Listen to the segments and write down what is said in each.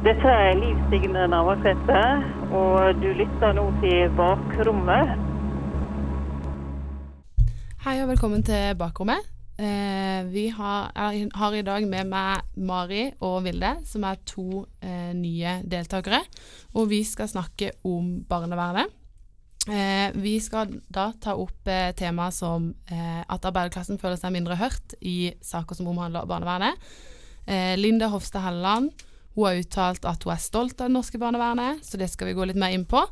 Dette er Liv Signe Navarsete, og du lytter nå til Bakrommet. Hei og velkommen til Bakrommet. Eh, vi har, har i dag med meg Mari og Vilde, som er to eh, nye deltakere. Og vi skal snakke om barnevernet. Eh, vi skal da ta opp eh, temaer som eh, at arbeiderklassen føler seg mindre hørt i saker som omhandler barnevernet. Eh, Linda Hofstad Helleland hun har uttalt at hun er stolt av det norske barnevernet, så det skal vi gå litt mer inn på.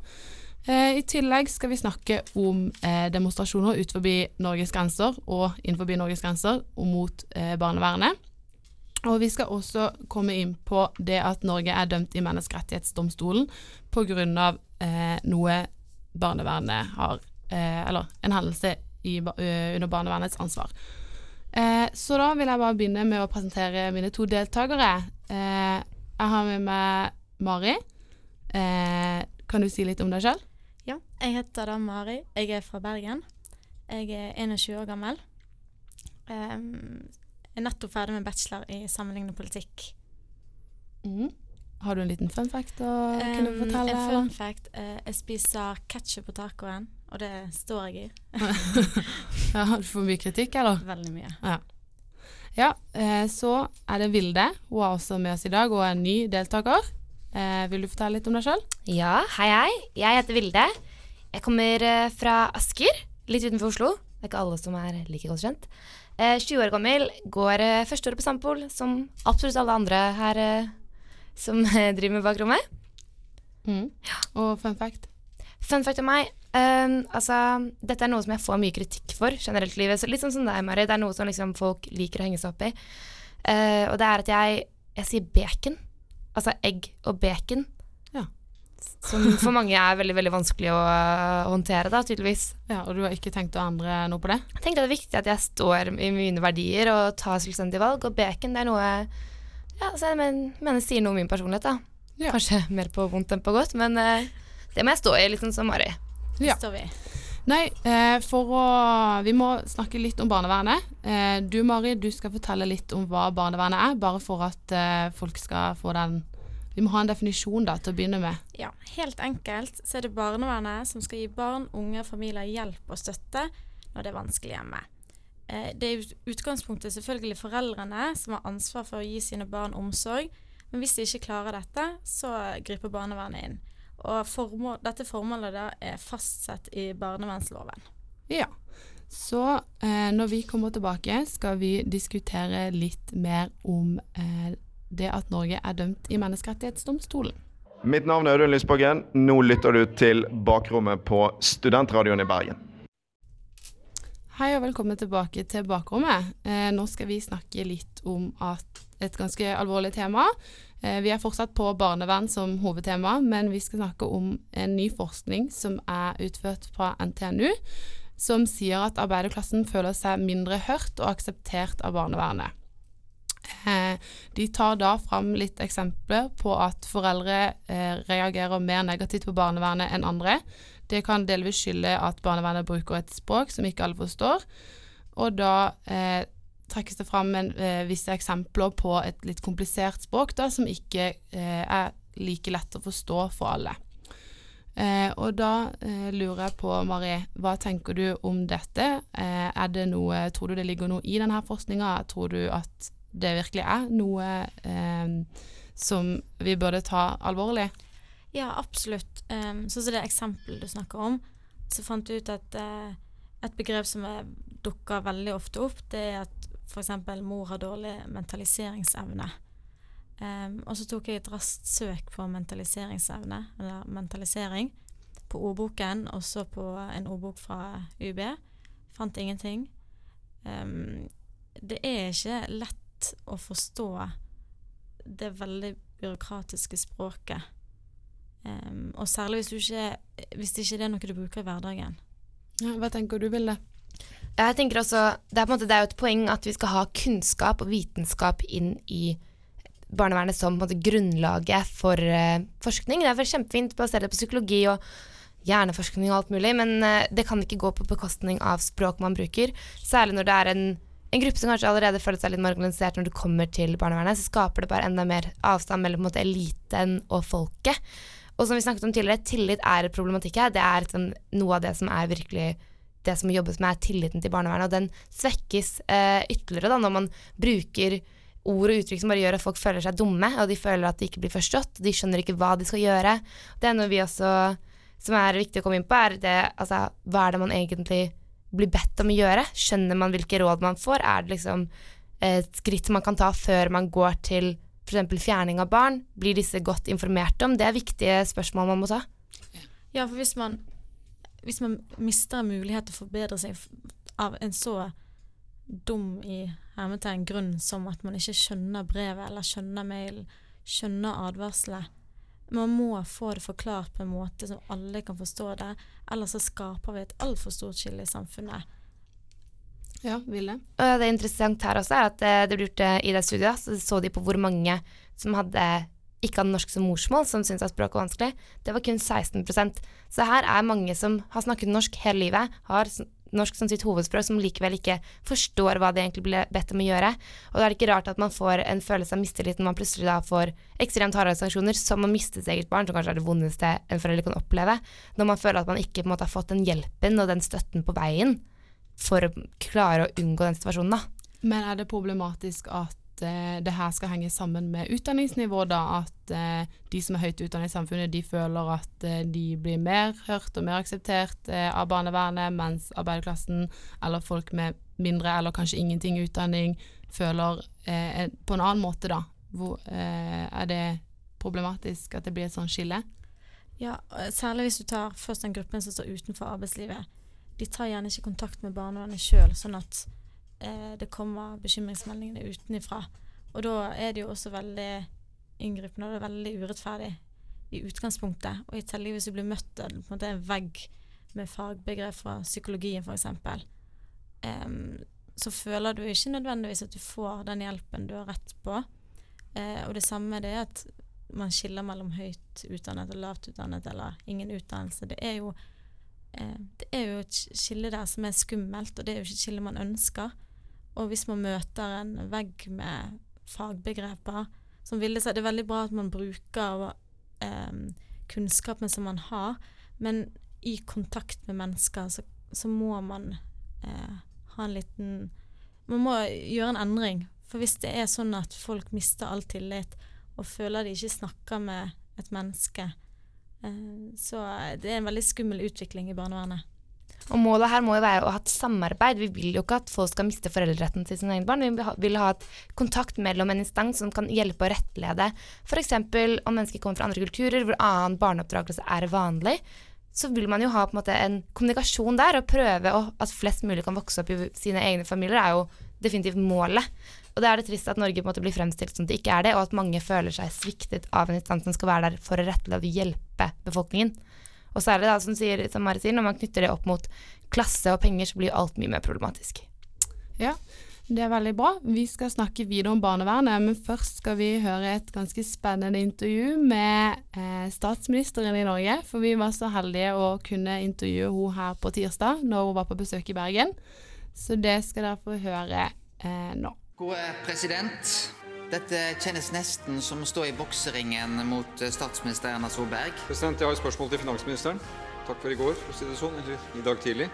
Eh, I tillegg skal vi snakke om eh, demonstrasjoner ut forbi Norges grenser og innenfor Norges grenser og mot eh, barnevernet. Og vi skal også komme inn på det at Norge er dømt i Menneskerettighetsdomstolen pga. Eh, noe barnevernet har eh, Eller en hendelse i, under barnevernets ansvar. Eh, så da vil jeg bare begynne med å presentere mine to deltakere. Eh, jeg har med meg Mari. Eh, kan du si litt om deg sjøl? Ja, jeg heter da Mari. Jeg er fra Bergen. Jeg er 21 år gammel. Um, er nettopp ferdig med bachelor i sammenlignende politikk. Mm. Har du en liten fun fact å kunne Um, fortelle? en fun fact. Uh, jeg spiser ketsjup på tacoen, og det står jeg i. Ja, har du for mye kritikk, eller? Veldig mye. Ja, eh, så er det Vilde. Hun er også med oss i dag og er en ny deltaker. Eh, vil du fortelle litt om deg sjøl? Ja, hei hei. Jeg heter Vilde. Jeg kommer eh, fra Asker, litt utenfor Oslo. Det er ikke alle som er like godt kjent. Eh, 20 år gammel, går første året på Sampol, som absolutt alle andre her som driver med bakrommet. Mm. Og fun fact? Fun fact om meg. Um, altså, dette er noe som jeg får mye kritikk for generelt i livet. Så litt sånn som deg, Mari. Det er noe som liksom folk liker å henge seg opp i. Uh, og det er at jeg, jeg sier bacon. Altså egg og bacon. Ja. Som for mange er veldig veldig vanskelig å eh, håndtere, da, tydeligvis. Ja, Og du har ikke tenkt å endre noe på det? Jeg tenker det er viktig at jeg står i mine verdier og tar selvstendige valg. Og bacon det er noe ja, så jeg men, mener sier noe om min personlighet. da. Ja. Kanskje mer på vondt enn på godt, men eh, det må jeg stå i, litt sånn som Mari. Ja. Står vi. Nei, eh, for å Vi må snakke litt om barnevernet. Eh, du Mari, du skal fortelle litt om hva barnevernet er, bare for at eh, folk skal få den Vi må ha en definisjon da, til å begynne med. Ja, helt enkelt så er det barnevernet som skal gi barn, unge og familier hjelp og støtte når det er vanskelig hjemme. Eh, Det er i utgangspunktet selvfølgelig foreldrene som har ansvar for å gi sine barn omsorg, men hvis de ikke klarer dette, så griper barnevernet inn. Og formål, dette formålet da er fastsatt i barnevernsloven. Ja. Så eh, når vi kommer tilbake, skal vi diskutere litt mer om eh, det at Norge er dømt i Menneskerettighetsdomstolen. Mitt navn er Audun Lysbakken. Nå lytter du til Bakrommet på Studentradioen i Bergen. Hei og velkommen tilbake til bakrommet. Eh, nå skal vi snakke litt om at et ganske alvorlig tema. Eh, vi er fortsatt på barnevern som hovedtema, men vi skal snakke om en ny forskning som er utført fra NTNU, som sier at arbeiderklassen føler seg mindre hørt og akseptert av barnevernet. Eh, de tar da fram litt eksempler på at foreldre eh, reagerer mer negativt på barnevernet enn andre. Det kan delvis skylde at barnevernet bruker et språk som ikke alle forstår. Og da trekkes det fram en, eh, visse eksempler på et litt komplisert språk da, som ikke eh, er like lett å forstå for alle. Eh, og da eh, lurer jeg på, Marie, hva tenker du om dette? Eh, er det noe, tror du det ligger noe i denne forskninga? Tror du at det virkelig er noe eh, som vi burde ta alvorlig? Ja, absolutt. Um, sånn som det eksempelet du snakker om, så fant du ut at et begrep som er- dukker veldig ofte opp, det er at f.eks. mor har dårlig mentaliseringsevne. Um, og så tok jeg et raskt søk på mentaliseringsevne, eller mentalisering, på ordboken, og så på en ordbok fra UB. Fant ingenting. Um, det er ikke lett å forstå det veldig byråkratiske språket. Um, og særlig hvis, ikke, hvis det ikke er noe du bruker i hverdagen. Ja, hva tenker du, Vilde? Jeg tenker også, det er, måte, det er jo et poeng at vi skal ha kunnskap og vitenskap inn i barnevernet som måte, grunnlaget for uh, forskning. Det er vel kjempefint det på psykologi og hjerneforskning og alt mulig, men uh, det kan ikke gå på bekostning av språk man bruker. Særlig når det er en en gruppe som kanskje allerede føler seg litt marginalisert når du kommer til barnevernet, så skaper det bare enda mer avstand mellom måte, eliten og folket. Og som vi snakket om tidligere, tillit er et problematikk her. Det er sånn, noe av det som er virkelig det som jobbes med, er tilliten til barnevernet. Og den svekkes eh, ytterligere da, når man bruker ord og uttrykk som bare gjør at folk føler seg dumme, og de føler at de ikke blir forstått, de skjønner ikke hva de skal gjøre. Det er noe vi også, som er viktig å komme inn på, er det altså, hva er det man egentlig blir bedt om å gjøre? Skjønner man hvilke råd man får? Er det liksom et skritt man kan ta før man går til f.eks. fjerning av barn? Blir disse godt informert om? Det er viktige spørsmål man må ta. Ja, for hvis man, hvis man mister en mulighet til å forbedre seg av en så dum i hermetegn grunn som at man ikke skjønner brevet eller skjønner mailen, skjønner advarselet, man må få det forklart på en måte som alle kan forstå det, ellers så skaper vi et altfor stort skille i samfunnet. Ja, Ville? Og det er interessant her også er at eh, det ble gjort i det studiet, så så de på hvor mange som hadde ikke hadde norsk som morsmål, som syntes at språket var vanskelig. Det var kun 16% Så her er mange som har snakket norsk hele livet, har norsk som sitt hovedspråk, som likevel ikke forstår hva de egentlig ble bedt om å gjøre. Og da er det ikke rart at man får en følelse av mistillit når man plutselig da får ekstremt harde sanksjoner, som å miste sitt eget barn, som kanskje er det vondeste en forelder kan oppleve, når man føler at man ikke på en måte har fått den hjelpen og den støtten på veien for å klare å unngå den situasjonen. da. Men er det problematisk at eh, det her skal henge sammen med utdanningsnivå, da. At eh, de som er høyt utdannet i samfunnet, de føler at eh, de blir mer hørt og mer akseptert eh, av barnevernet, mens arbeiderklassen eller folk med mindre eller kanskje ingenting utdanning føler eh, på en annen måte, da. Hvor, eh, er det problematisk at det blir et sånt skille? Ja, særlig hvis du tar først den gruppen som står utenfor arbeidslivet. De tar gjerne ikke kontakt med barnevernet sjøl, sånn at eh, det kommer bekymringsmeldingene utenifra. Og da er det jo også veldig inngripende, og det er veldig urettferdig i utgangspunktet. Og i tillegg hvis du blir møtt av en, en vegg med fagbegrep fra psykologien f.eks., um, så føler du ikke nødvendigvis at du får den hjelpen du har rett på. Uh, og det samme det er at man skiller mellom høyt utdannet og lavt utdannet eller ingen utdannelse. Det er jo uh, det er jo et skille der som er skummelt, og det er jo ikke et skille man ønsker. Og hvis man møter en vegg med fagbegreper som Vilde sa, Det er veldig bra at man bruker eh, kunnskapen som man har, men i kontakt med mennesker så, så må man eh, ha en liten Man må gjøre en endring. For hvis det er sånn at folk mister all tillit og føler de ikke snakker med et menneske, eh, så det er en veldig skummel utvikling i barnevernet. Og målet her må jo være å ha et samarbeid. Vi vil jo ikke at folk skal miste foreldreretten til sine egne barn. Vi vil ha et kontakt mellom en instans som kan hjelpe og rettlede. F.eks. om mennesker kommer fra andre kulturer hvor annen barneoppdragelse er vanlig. Så vil man jo ha en, en kommunikasjon der, og prøve å, at flest mulig kan vokse opp i sine egne familier, er jo definitivt målet. Og det er det trist at Norge på en måte blir fremstilt som det ikke er det, og at mange føler seg sviktet av en instans som skal være der for å rettlede og hjelpe befolkningen. Og særlig da, som, sier, som Mari sier, når man knytter det opp mot klasse og penger, så blir alt mye mer problematisk. Ja, det er veldig bra. Vi skal snakke videre om barnevernet, men først skal vi høre et ganske spennende intervju med eh, statsministeren i Norge. For vi var så heldige å kunne intervjue henne her på tirsdag, når hun var på besøk i Bergen. Så det skal dere få høre eh, nå. Gode president. Dette kjennes nesten som å stå i bokseringen mot eh, statsminister Erna Solberg. President, Jeg har et spørsmål til finansministeren. Takk for i går, for å si det sånn. Eller i dag tidlig.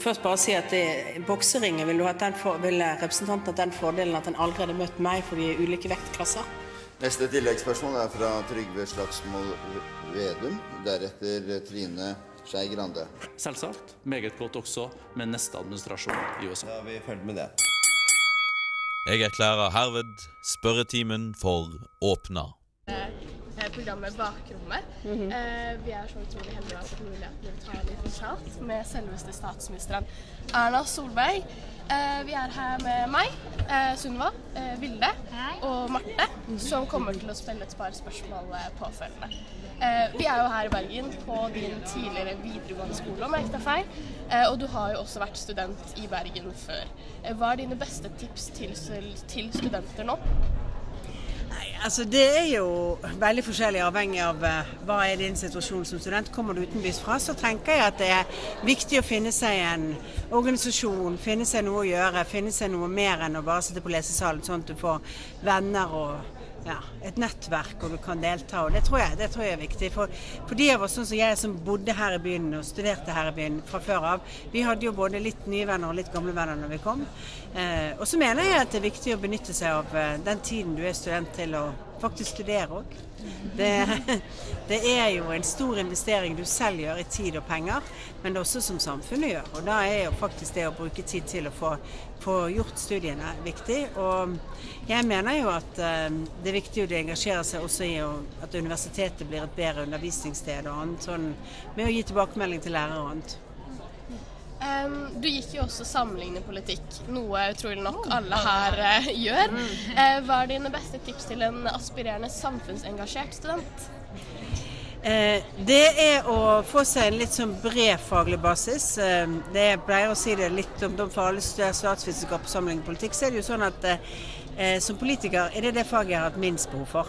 Først bare si at i bokseringen vil, for, vil representanten hatt den fordelen at han aldri hadde møtt meg, for vi er ulike vektklasser. Neste tilleggsspørsmål er fra Trygve Slagsmål Vedum, deretter Trine Skei Grande. Selvsagt. Meget godt også med neste administrasjon i USA. Da er vi ferdig med det. Jeg erklærer herved spørretimen for åpna. Programmet Bakrommet. Mm -hmm. eh, vi er så utrolig heldige å ha fått muligheten til å ta liten prat med selveste statsministeren Erna Solberg. Eh, vi er her med meg, eh, Sunniva, eh, Vilde og Marte, som kommer til å spille et par spørsmål eh, påfølgende. Eh, vi er jo her i Bergen på din tidligere videregående skole, om jeg ikke tar feil. Eh, og du har jo også vært student i Bergen før. Eh, hva er dine beste tips til, til studenter nå? Altså Det er jo veldig forskjellig avhengig av uh, hva er din situasjon som student. Kommer du utenbys fra, så tenker jeg at det er viktig å finne seg en organisasjon, finne seg noe å gjøre, finne seg noe mer enn å bare sitte på lesesalen, sånn at du får venner og ja, et nettverk hvor du kan delta. og Det tror jeg, det tror jeg er viktig. For, for de av oss sånn som jeg som bodde her i byen og studerte her i byen fra før av, vi hadde jo både litt nye venner og litt gamle venner når vi kom. Eh, og så mener jeg at det er viktig å benytte seg av eh, den tiden du er student til å faktisk studere òg. Det, det, er jo en stor investering du selv gjør i tid og penger, men det er også som samfunnet gjør. Og da er jo faktisk det å bruke tid til å få, få gjort studiene viktig. Og jeg mener jo at um, det er viktig å engasjere seg også i at universitetet blir et bedre undervisningssted og annet, sånn, med å gi tilbakemelding til lærere og annet. Um, du gikk jo også sammenlignende politikk, noe utrolig nok alle her uh, gjør. Uh, hva er dine beste tips til en aspirerende samfunnsengasjert student? Uh, det er å få seg en litt sånn bred faglig basis. det Jeg pleier å si det litt om, om for alle studerer statsvitenskap og sammenligning politikk, så er det jo sånn at Eh, som politiker er det det faget jeg har hatt minst behov for.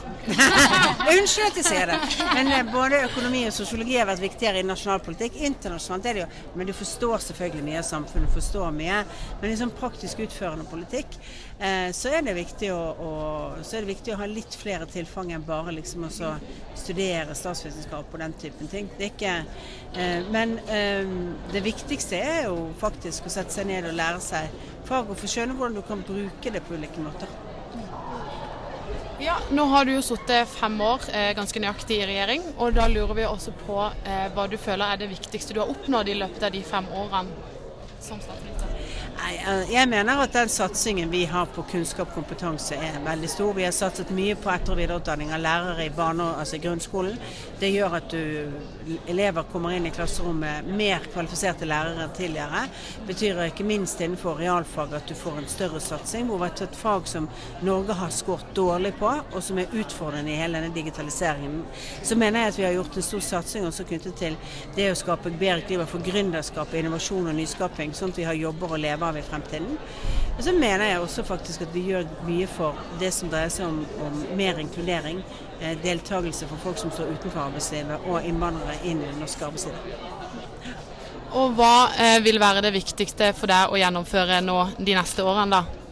Unnskyld at jeg sier det, men eh, både økonomi og sosiologi har vært viktigere i nasjonalpolitikk. Internasjonalt er det jo, men du forstår selvfølgelig mye av samfunnet, forstår mye. Men i sånn praktisk utførende politikk eh, så, er å, å, så er det viktig å ha litt flere tilfang enn bare liksom å studere statsvitenskap og den typen ting. Det er ikke, eh, men eh, det viktigste er jo faktisk å sette seg ned og lære seg fag og få skjønne hvordan du kan bruke det på ulike måter. Ja, Nå har du jo sittet fem år eh, ganske nøyaktig i regjering, og da lurer vi også på eh, hva du føler er det viktigste du har oppnådd i løpet av de fem årene som statsminister? Eh, jeg mener at den satsingen vi har på kunnskap og kompetanse er veldig stor. Vi har satset mye på etter- og videreutdanning av lærere i barne, altså grunnskolen. Det gjør at du, elever kommer inn i klasserommet mer kvalifiserte lærere enn tidligere. Betyr ikke minst innenfor realfag at du får en større satsing. Hvor det er et fag som Norge har skåret dårlig på, og som er utfordrende i hele denne digitaliseringen. Så mener jeg at vi har gjort en stor satsing også knyttet til det å skape bedre klima for gründerskap, innovasjon og nyskaping, sånn at vi har jobber å leve av i fremtiden. Og så mener jeg også faktisk at vi gjør mye for det som dreier seg om, om mer inkludering. Eh, deltakelse for folk som står utenfor arbeidslivet, og innvandrere inn i det norske arbeidslivet. Og hva eh, vil være det viktigste for deg å gjennomføre nå de neste årene, da?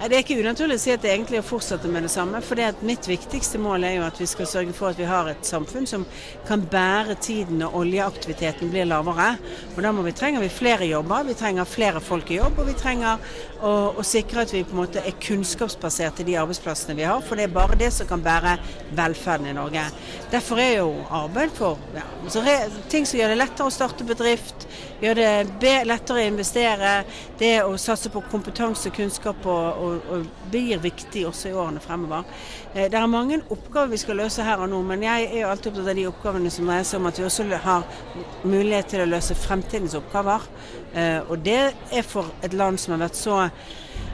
Det er ikke unaturlig å si at det egentlig er å fortsette med det samme. For det mitt viktigste mål er jo at vi skal sørge for at vi har et samfunn som kan bære tiden når oljeaktiviteten blir lavere. Og da vi, trenger vi flere jobber, vi trenger flere folk i jobb, og vi trenger å, å sikre at vi på en måte er kunnskapsbasert i de arbeidsplassene vi har. For det er bare det som kan bære velferden i Norge. Derfor er jo arbeid for ja, ting som gjør det lettere å starte bedrift, gjør det lettere å investere, det å satse på kompetanse, kunnskap og, og, og blir viktig også i årene fremover. Eh, det er mange oppgaver vi skal løse her og nå, men jeg er jo alltid opptatt av de oppgavene som dreier seg om at vi også har mulighet til å løse fremtidens oppgaver. Eh, og det er for et land som har vært så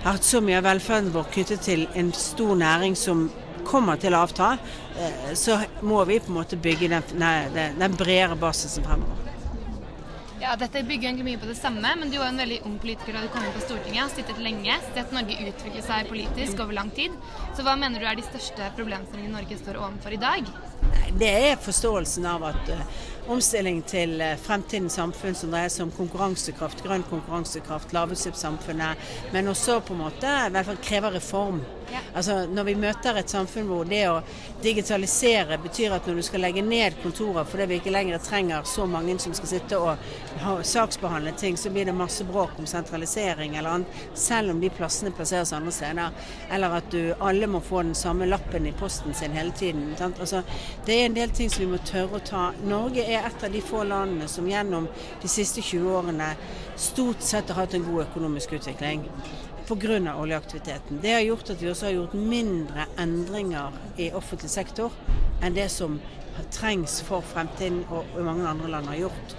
har hatt så mye av velferden vår knyttet til en stor næring som kommer til å avta, eh, så må vi på en måte bygge den, den bredere basisen fremover. Ja, Dette bygger egentlig mye på det samme, men du er en veldig ung politiker da du kom inn på Stortinget. Har sittet lenge, sett Norge utvikle seg politisk over lang tid. Så hva mener du er de største problemstillingene Norge står overfor i dag? Det er forståelsen av at uh, omstilling til uh, fremtidens samfunn som dreier seg om konkurransekraft, grønn konkurransekraft, lavutslippssamfunnet, men også på en måte i hvert fall krever reform. Altså Når vi møter et samfunn hvor det å digitalisere betyr at når du skal legge ned kontorer fordi vi ikke lenger trenger så mange som skal sitte og ha, saksbehandle ting, så blir det masse bråk om sentralisering eller annet, selv om de plassene plasseres andre steder. Eller at du, alle må få den samme lappen i posten sin hele tiden. Altså, det er en del ting som vi må tørre å ta. Norge er et av de få landene som gjennom de siste 20 årene stort sett har hatt en god økonomisk utvikling pga. oljeaktiviteten. Det har gjort at vi også har gjort mindre endringer i offentlig sektor enn det som trengs for fremtiden og mange andre land har gjort.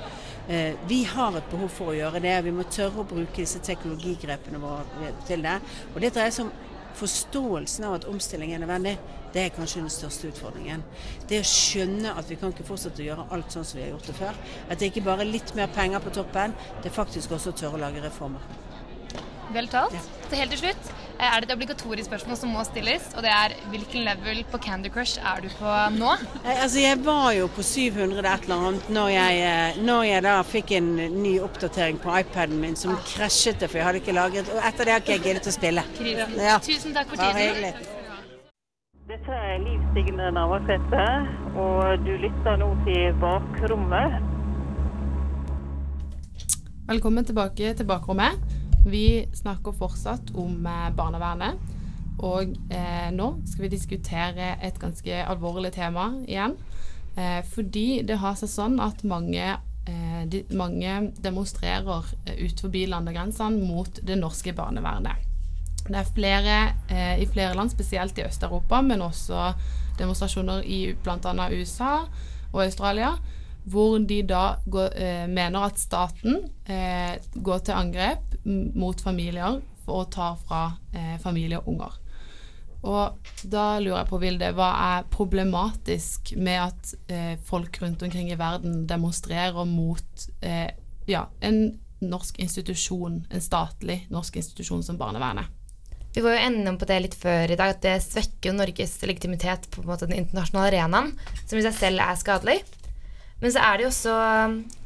Eh, vi har et behov for å gjøre det. Vi må tørre å bruke disse teknologigrepene våre til det. Og det dreier seg om forståelsen av at omstilling er nødvendig. Det er kanskje den største utfordringen. Det å skjønne at vi kan ikke fortsette å gjøre alt sånn som vi har gjort det før. At det ikke bare er litt mer penger på toppen, det er faktisk også å tørre å lage reformer. Vel talt. Så helt til slutt, eh, er det et obligatorisk spørsmål som må stilles, og det er hvilken level på Candy Crush er du på nå? Eh, Altså, jeg var jo på 700 et eller annet når jeg, eh, når jeg da fikk en ny oppdatering på iPaden min som krasjet det, for jeg hadde ikke lagret Og etter det har ikke jeg giddet å spille. Ja. Tusen takk for Bare tiden. hyggelig. Dette er Liv Signe Navarsete, og du lytter nå til Bakrommet. Velkommen tilbake til bakrommet. Vi snakker fortsatt om eh, barnevernet. Og eh, nå skal vi diskutere et ganske alvorlig tema igjen. Eh, fordi det har seg sånn at mange, eh, de, mange demonstrerer utenfor ut forbi landegrensene mot det norske barnevernet. Det er flere eh, i flere land, spesielt i Øst-Europa, men også demonstrasjoner i bl.a. USA og Australia, hvor de da går, eh, mener at staten eh, går til angrep mot familier for å ta fra eh, familie og unger. Og da lurer jeg på, Vilde, hva er problematisk med at eh, folk rundt omkring i verden demonstrerer mot eh, ja, en norsk institusjon, en statlig norsk institusjon som barnevernet? Vi var jo enige på det litt før i dag, at det svekker Norges legitimitet på den internasjonale arenaen, som i seg selv er skadelig. Men så er det jo også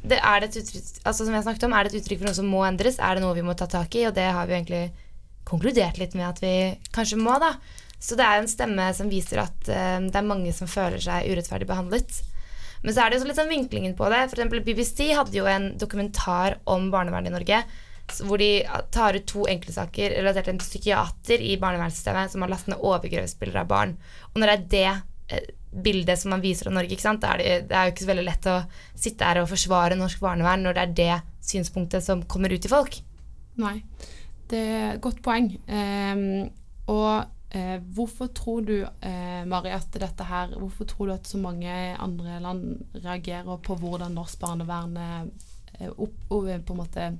det er det et uttrykk, altså Som jeg snakket om, er det et uttrykk for noe som må endres? Er det noe vi må ta tak i? Og det har vi egentlig konkludert litt med at vi kanskje må, da. Så det er jo en stemme som viser at uh, det er mange som føler seg urettferdig behandlet. Men så er det jo litt sånn vinklingen på det. Eksempel BBC hadde jo en dokumentar om barnevernet i Norge. Hvor de tar ut to enkeltsaker relatert til en psykiater i barnevernssystemet som har lastet ned overgrepsbilder av barn. Og når det er det eh, bildet som man viser av Norge, ikke sant? Det er det, er jo ikke så veldig lett å sitte her og forsvare norsk barnevern når det er det synspunktet som kommer ut til folk. Nei, det er et godt poeng. Um, og uh, hvorfor tror du, uh, Mari, at dette her Hvorfor tror du at så mange andre land reagerer på hvordan norsk barnevern eh, opp, på en måte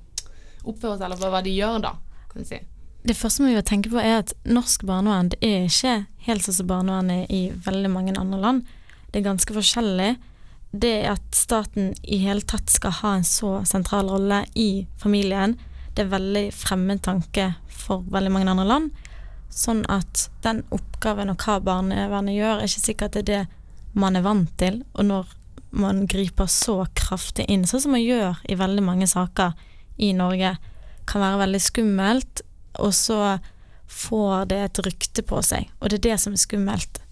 oppfører seg, eller hva de gjør, da, kan du si? Det første vi må tenke på er at norsk barnevern det er ikke helt sånn som barnevernet i veldig mange andre land. Det er ganske forskjellig. Det at staten i hele tatt skal ha en så sentral rolle i familien, det er veldig fremmed tanke for veldig mange andre land. Sånn at den oppgaven og hva barnevernet gjør, er ikke sikkert det er det man er vant til. Og når man griper så kraftig inn, sånn som man gjør i veldig mange saker i Norge, kan være veldig skummelt, og så får det et rykte på seg. Og det er det som er skummelt.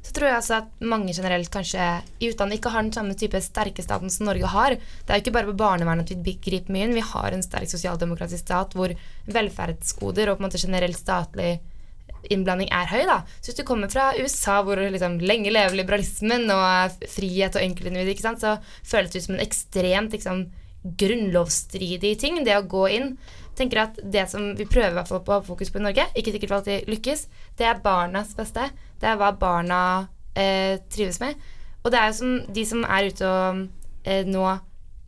Så tror jeg altså at mange generelt kanskje i utlandet ikke har den samme type sterke staten som Norge har. Det er jo ikke bare på barnevernet at vi griper mye inn. Vi har en sterk sosialdemokratisk stat hvor velferdsgoder og på en måte generelt statlig innblanding er høy. da. Så hvis du kommer fra USA hvor liksom lenge lever liberalismen og frihet og enkeltindivid, så føles det ut som en ekstremt liksom, grunnlovsstridig ting, det å gå inn. Tenker at Det som vi prøver i hvert fall på å ha fokus på i Norge, ikke sikkert for alltid lykkes, det er barnas beste. Det er hva barna eh, trives med. Og det er jo som de som er ute og eh, nå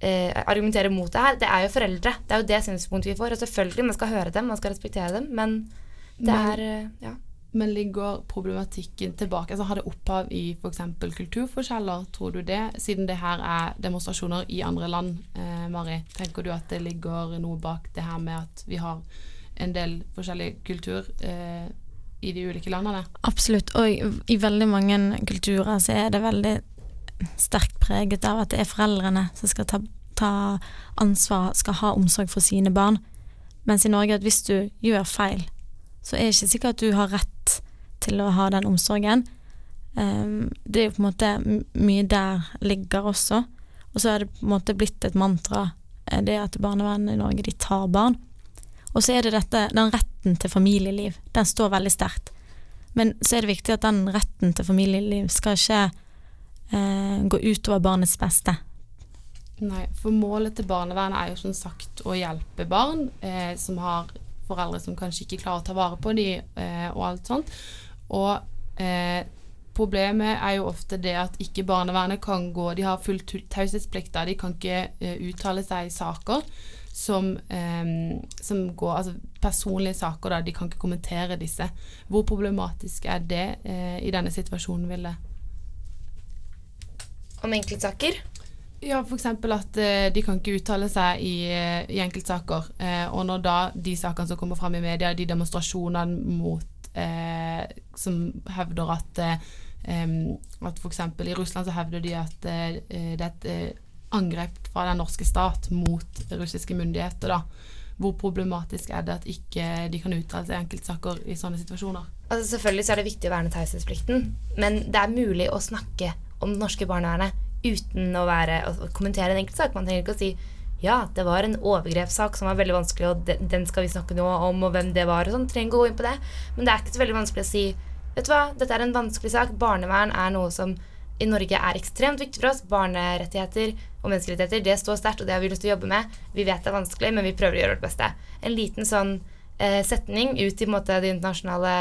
eh, argumenterer mot det her, det er jo foreldre. Det er jo det synspunktet vi får. Og selvfølgelig, man skal høre dem, man skal respektere dem, men det er eh, ja. Men ligger problematikken tilbake? Altså Har det opphav i f.eks. kulturforskjeller, tror du det? Siden det her er demonstrasjoner i andre land, eh, Mari. Tenker du at det ligger noe bak det her med at vi har en del forskjellig kultur eh, i de ulike landene? Absolutt. Og i, veldig mange kulturer så er det veldig sterkt preget av at det er foreldrene som skal ta, ta ansvar, skal ha omsorg for sine barn. Mens i Norge at hvis du gjør feil, så er det ikke sikkert at du har rett til å ha den omsorgen. Ehm, det er jo på en måte mye der ligger også. Og så er det på en måte blitt et mantra, eh, det at barnevernet i Norge, de tar barn. Og så er det dette, den retten til familieliv, den står veldig sterkt. Men så er det viktig at den retten til familieliv skal ikke eh, gå utover barnets beste. Nei, for målet til barnevernet er jo som sagt å hjelpe barn eh, som har foreldre som kanskje ikke klarer å ta vare på dem, eh, og alt sånt. Og eh, problemet er jo ofte det at ikke barnevernet kan gå De har full tu- taushetsplikt, de kan ikke eh, uttale seg i saker som, eh, som går Altså personlige saker, da. De kan ikke kommentere disse. Hvor problematisk er det eh, i denne situasjonen, Ville? Om enkeltsaker? Ja, f.eks. at eh, de kan ikke uttale seg i, eh, i enkeltsaker. Eh, og når da de sakene som kommer fram i media, de demonstrasjonene mot eh, Som hevder at eh, At f.eks. i Russland så hevder de at eh, det er et angrep fra den norske stat mot russiske myndigheter. da. Hvor problematisk er det at ikke de kan uttale seg i enkeltsaker i sånne situasjoner? Altså Selvfølgelig så er det viktig å verne taushetsplikten, men det er mulig å snakke om det norske barnevernet uten å, være, å kommentere en enkeltsak. Man trenger ikke å si ja, det var en overgrepssak som var veldig vanskelig, og den, skal vi snakke noe om, og hvem det var, og sånn. Trenger ikke å gå inn på det. Men det er ikke så veldig vanskelig å si vet du hva, dette er en vanskelig sak. Barnevern er noe som i Norge er ekstremt viktig for oss. Barnerettigheter og menneskerettigheter, det står sterkt, og det har vi lyst til å jobbe med. Vi vet det er vanskelig, men vi prøver å gjøre vårt beste. En liten sånn eh, setning ut i måte, det internasjonale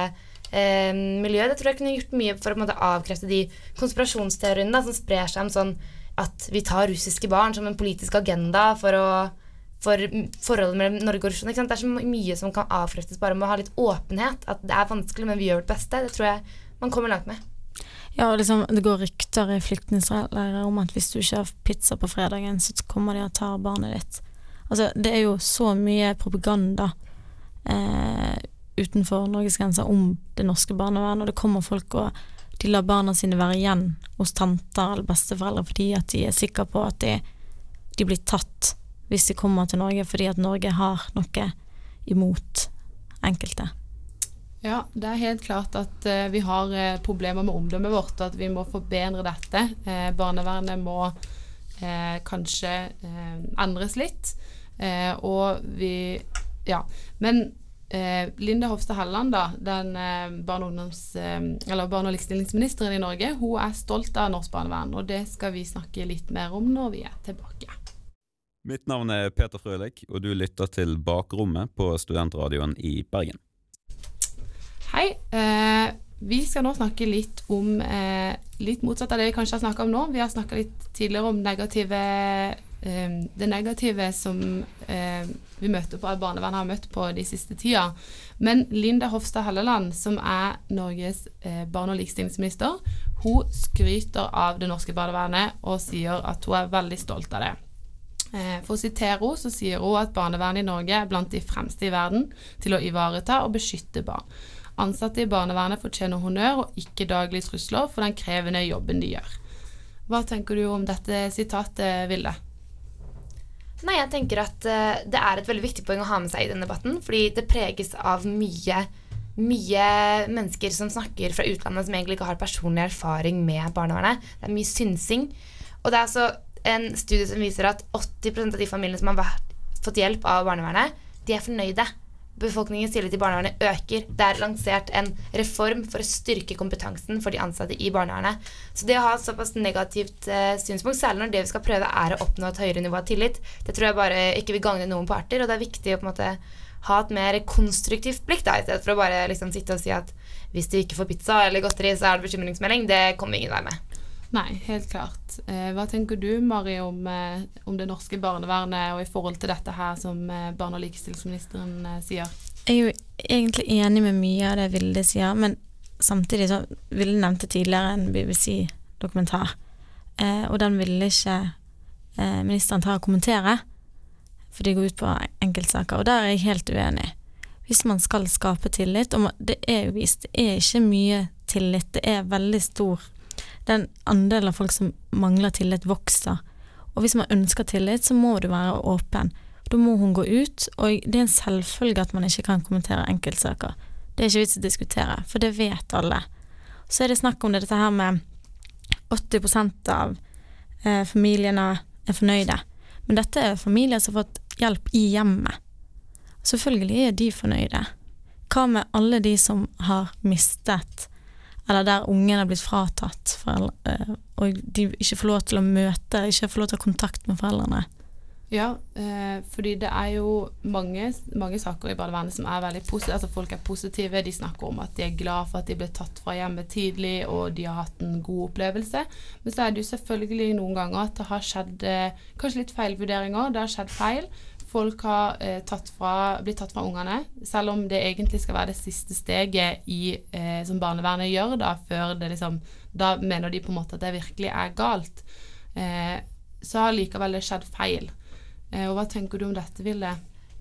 eh, miljø. det tror jeg kunne gjort mye for å måte, avkrefte de konspirasjonsteoriene da, som sprer seg om sånn at vi tar russiske barn som en politisk agenda for for forholdet mellom Norge og Russland. Det er så mye som kan avkreftes bare med å ha litt åpenhet. At det er vanskelig, men vi gjør vårt beste. Det tror jeg man kommer langt med. Ja, liksom, det går rykter i flyktningleirer om at hvis du ikke har pizza på fredagen, så kommer de og tar barnet ditt. Altså, det er jo så mye propaganda eh, utenfor Norges grenser om det norske barnevernet, og det kommer folk og de lar barna sine være igjen hos tanter eller besteforeldre fordi at de er sikre på at de, de blir tatt hvis de kommer til Norge, fordi at Norge har noe imot enkelte. Ja, det er helt klart at uh, vi har uh, problemer med omdømmet vårt, og at vi må forbedre dette. Uh, barnevernet må kanskje endres litt. Og vi Ja. Men Linda Hofstad Helleland, da, den barne- og, eh, barne og likestillingsministeren i Norge, hun er stolt av norsk barnevern, og det skal vi snakke litt mer om når vi er tilbake. Mitt navn er Peter Frølik, og du lytter til Bakrommet på Studentradioen i Bergen. Hei. Eh, vi skal nå snakke litt om eh, litt motsatt av det vi kanskje har snakka om nå. Vi har snakka litt tidligere om negative, eh, det negative som eh, vi møter på, barnevernet har møtt på de siste tida. Men Linda Hofstad Helleland, som er Norges eh, barne- og likestillingsminister, hun skryter av det norske barnevernet og sier at hun er veldig stolt av det. Eh, for å sitere henne, så sier hun at barnevernet i Norge er blant de fremste i verden til å ivareta og beskytte barn. Ansatte i barnevernet fortjener honnør og ikke daglige trusler for den krevende jobben de gjør. Hva tenker du om dette sitatet, Vilde? Nei, jeg tenker at uh, det er et veldig viktig poeng å ha med seg i denne debatten, fordi det preges av mye mye mennesker som snakker fra utlandet som egentlig ikke har personlig erfaring med barnevernet. Det er mye synsing. Og det er altså en studie som viser at 80% av de familiene som har vært, fått hjelp av barnevernet, de er fornøyde. Befolkningens tillit til barnevernet øker. Det er lansert en reform for å styrke kompetansen for de ansatte i barnevernet. Så det å ha et såpass negativt eh, synspunkt, særlig når det vi skal prøve er å oppnå et høyere nivå av tillit, det tror jeg bare ikke vil gagne noen parter. Og det er viktig å på en måte ha et mer konstruktivt blikk, da, i stedet for å bare liksom sitte og si at hvis du ikke får pizza eller godteri, så er det bekymringsmelding. Det kommer ingen vei med. Nei, helt klart. Eh, hva tenker du, Mari, om, eh, om, det norske barnevernet og i forhold til dette her som eh, barne- og likestillingsministeren sier? Jeg er jo egentlig enig med mye av det Vilde sier, men samtidig så Vilde nevnte tidligere en BBC-dokumentar, og den ville ikke ministeren ta og kommentere, for de går ut på enkeltsaker, og der er jeg helt uenig. Hvis man skal skape tillit, og det er jo vist, det er ikke mye tillit, det er veldig stor den andelen av folk som mangler tillit, vokser. Og hvis man ønsker tillit, så må du være åpen. Da må hun gå ut, og det er en selvfølge at man ikke kan kommentere enkeltsaker. Det er ikke vits å diskutere, for det vet alle. Så er det snakk om det, dette her med 80% av eh, familiene er fornøyde. Men dette er familier som har fått hjelp i hjemmet. Selvfølgelig er de fornøyde. Hva med alle de som har mistet eller der ungen har blitt fratatt foreldre, eh, og de ikke får lov til å møte, ikke får lov til å ha kontakt med foreldrene. Ja, eh, fordi det er jo mange, mange saker i barnevernet som er veldig positive. Altså folk er positive, de snakker om at de er glad for at de ble tatt fra hjemmet tidlig, og de har hatt en god opplevelse. Men så er det jo selvfølgelig noen ganger at det har skjedd eh, kanskje litt feilvurderinger. Det har skjedd feil folk har eh, tatt fra, blitt tatt fra ungene, selv om det egentlig skal være det siste steget i, eh, som barnevernet gjør, da, før det liksom Da mener de på en måte at det virkelig er galt. Eh, så har likevel det skjedd feil. Eh, og hva tenker du om dette, Vilde?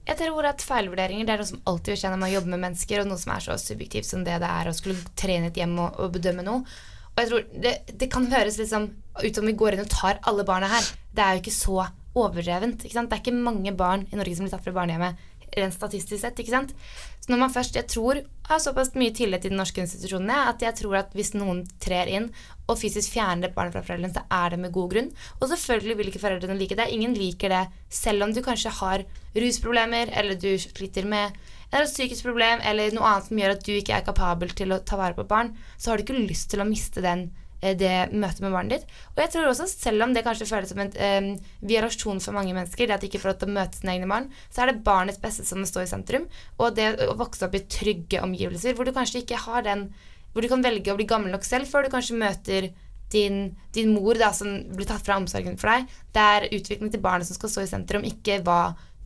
Jeg tror at feilvurderinger det er noe som alltid vil når man jobber med mennesker, og noe som er så subjektivt som det det er å skulle trene et hjem og, og bedømme noe. Og jeg tror det, det kan høres liksom ut som vi går inn og tar alle barna her. Det er jo ikke så overdrevent. Det er ikke mange barn i Norge som blir tatt fra barnehjemmet rent statistisk sett. ikke sant? Så når man først, jeg tror, har såpass mye tillit til de norske institusjonene at jeg tror at hvis noen trer inn og fysisk fjerner et barn fra foreldrene, så er det med god grunn. Og selvfølgelig vil ikke foreldrene like det. Ingen liker det selv om du kanskje har rusproblemer, eller du sliter med eller et psykisk problem eller noe annet som gjør at du ikke er kapabel til å ta vare på barn, så har du ikke lyst til å miste den det møtet med barnet ditt. Og jeg tror også, selv om det kanskje føles som en um, viarasjon for mange mennesker, det at de ikke får lov til å møte sine egne barn, så er det barnets beste som står i sentrum. Og det å vokse opp i trygge omgivelser, hvor du kanskje ikke har den Hvor du kan velge å bli gammel nok selv før du kanskje møter din, din mor da, som blir tatt fra omsorgen for deg. Det er utviklingen til barnet som skal stå i sentrum, ikke hva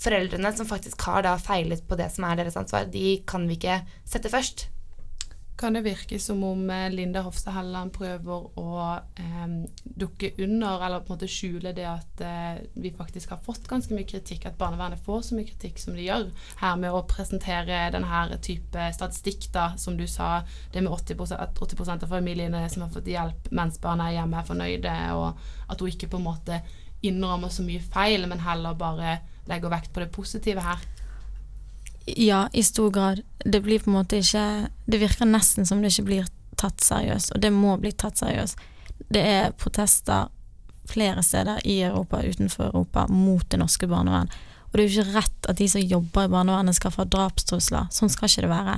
foreldrene som faktisk har da feilet på det som er deres ansvar, de kan vi ikke sette først. Kan det virke som om eh, Linda Hofstad Helleland prøver å eh, dukke under, eller på en måte skjule det at eh, vi faktisk har fått ganske mye kritikk, at barnevernet får så mye kritikk som de gjør, her med å presentere denne type statistikk, da, som du sa, det med 80% at 80% av familiene som har fått hjelp mens barna er hjemme, er fornøyde, og at hun ikke på en måte innrømmer så mye feil, men heller bare legger vekt på det positive her? Ja, i stor grad. Det blir på en måte ikke Det virker nesten som det ikke blir tatt seriøst, og det må bli tatt seriøst. Det er protester flere steder i Europa, utenfor Europa, mot det norske barnevern. Og det er jo ikke rett at de som jobber i barnevernet skal få drapstrusler. Sånn skal ikke det være.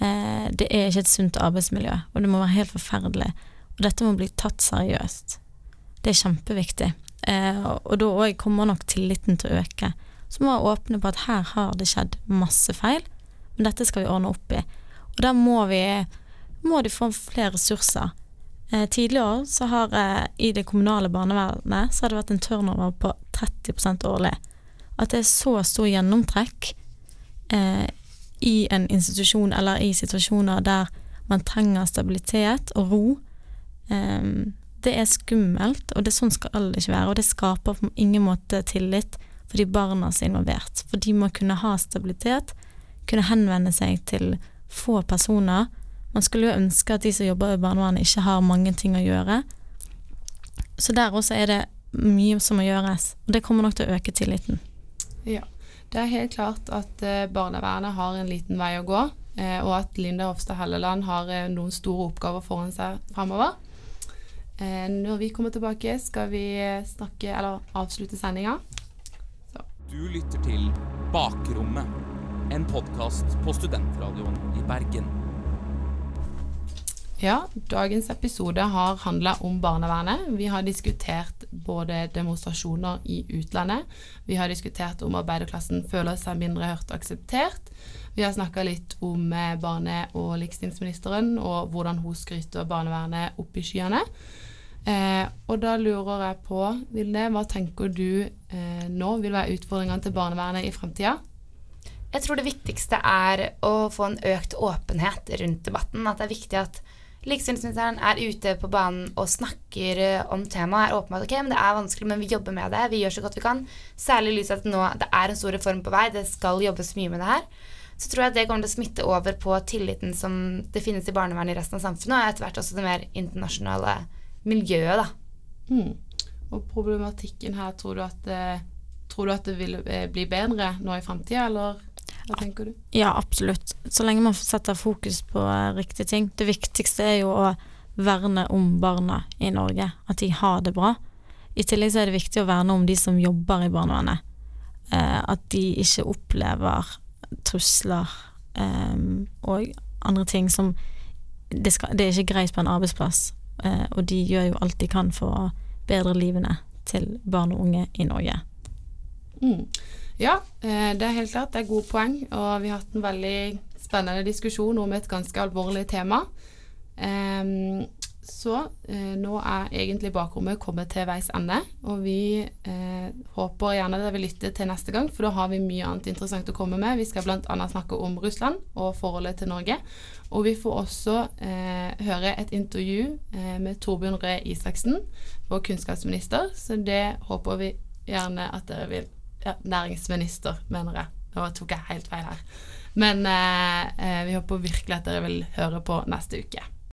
Eh, det er ikke et sunt arbeidsmiljø, og det må være helt forferdelig. Og dette må bli tatt seriøst. Det er kjempeviktig. Eh, og da òg kommer nok tilliten til å øke. Må vi åpne på at her har det skjedd masse feil, men dette skal vi ordne opp i. Og da må vi må de få flere ressurser. Eh, tidligere så har eh, i det kommunale barnevernet så har det vært en turnover på 30% årlig. At det er så stor gjennomtrekk eh, i en institusjon eller i situasjoner der man trenger stabilitet og ro. Um, det er skummelt, og det sånn skal det ikke være. Og det skaper på ingen måte tillit for de barna som er involvert. For de må kunne ha stabilitet, kunne henvende seg til få personer. Man skulle jo ønske at de som jobber i barnevernet, ikke har mange ting å gjøre. Så der også er det mye som må gjøres, og det kommer nok til å øke tilliten. Ja. Det er helt klart at eh, barnevernet har en liten vei å gå, eh, og at Linda Hofstad Helleland har eh, noen store oppgaver foran seg framover. Eh, når vi kommer tilbake, skal vi snakke, eller avslutte sendinga. Du lytter til Bakrommet, en podkast på Studentradioen i Bergen. Ja, dagens episode har handla om barnevernet. Vi har diskutert både demonstrasjoner i utlandet, vi har diskutert om arbeiderklassen føler seg mindre hørt og akseptert. Vi har snakka litt om eh, barne- og likestillingsministeren og hvordan hun skryter barnevernet opp i skyene. Eh, og da lurer jeg på, Vilde, hva tenker du eh, nå vil være utfordringene til barnevernet i fremtida? Jeg tror det viktigste er å få en økt åpenhet rundt debatten. At det er viktig at likestillingsministeren er ute på banen og snakker eh, om temaet. Er åpenbart, ok, men det er vanskelig, men vi jobber med det. Vi gjør så godt vi kan. Særlig i lys av at nå det er en stor reform på vei. Det skal jobbes mye med det her. Så tror jeg det kommer til å smitte over på tilliten som det finnes i barnevernet i resten av samfunnet, og etter hvert også det mer internasjonale miljøet, da. Mm. Og problematikken her, tror du at, det, tror du at det vil eh, bli bedre nå i framtida, eller hva tenker du? Ja, absolutt. Så lenge man setter fokus på uh, riktige ting. Det viktigste er jo å verne om barna i Norge, at de har det bra. I tillegg så er det viktig å verne om de som jobber i barnevernet. At de ikke opplever trusler og andre ting som det, skal, det, er ikke greit på en arbeidsplass. Eh, og de gjør jo alt de kan for å bedre livene til barn og unge i Norge. Mm. Ja, eh, det er helt klart. Det er gode poeng. Og vi har hatt en veldig spennende diskusjon om et ganske alvorlig tema. Um, Så eh, nå er egentlig bakrommet kommet til veis ende, og vi håper gjerne dere vil lytte til neste gang, for da har vi mye annet interessant å komme med. Vi skal bl.a. snakke om Russland og forholdet til Norge. Og vi får også eh, høre et intervju eh, med Torbjørn Røe Isaksen, vår kunnskapsminister, så det håper vi gjerne at dere vil ja, Næringsminister, mener jeg. Nå tok jeg helt feil her. Men eh, eh, vi håper virkelig at dere vil høre på neste uke.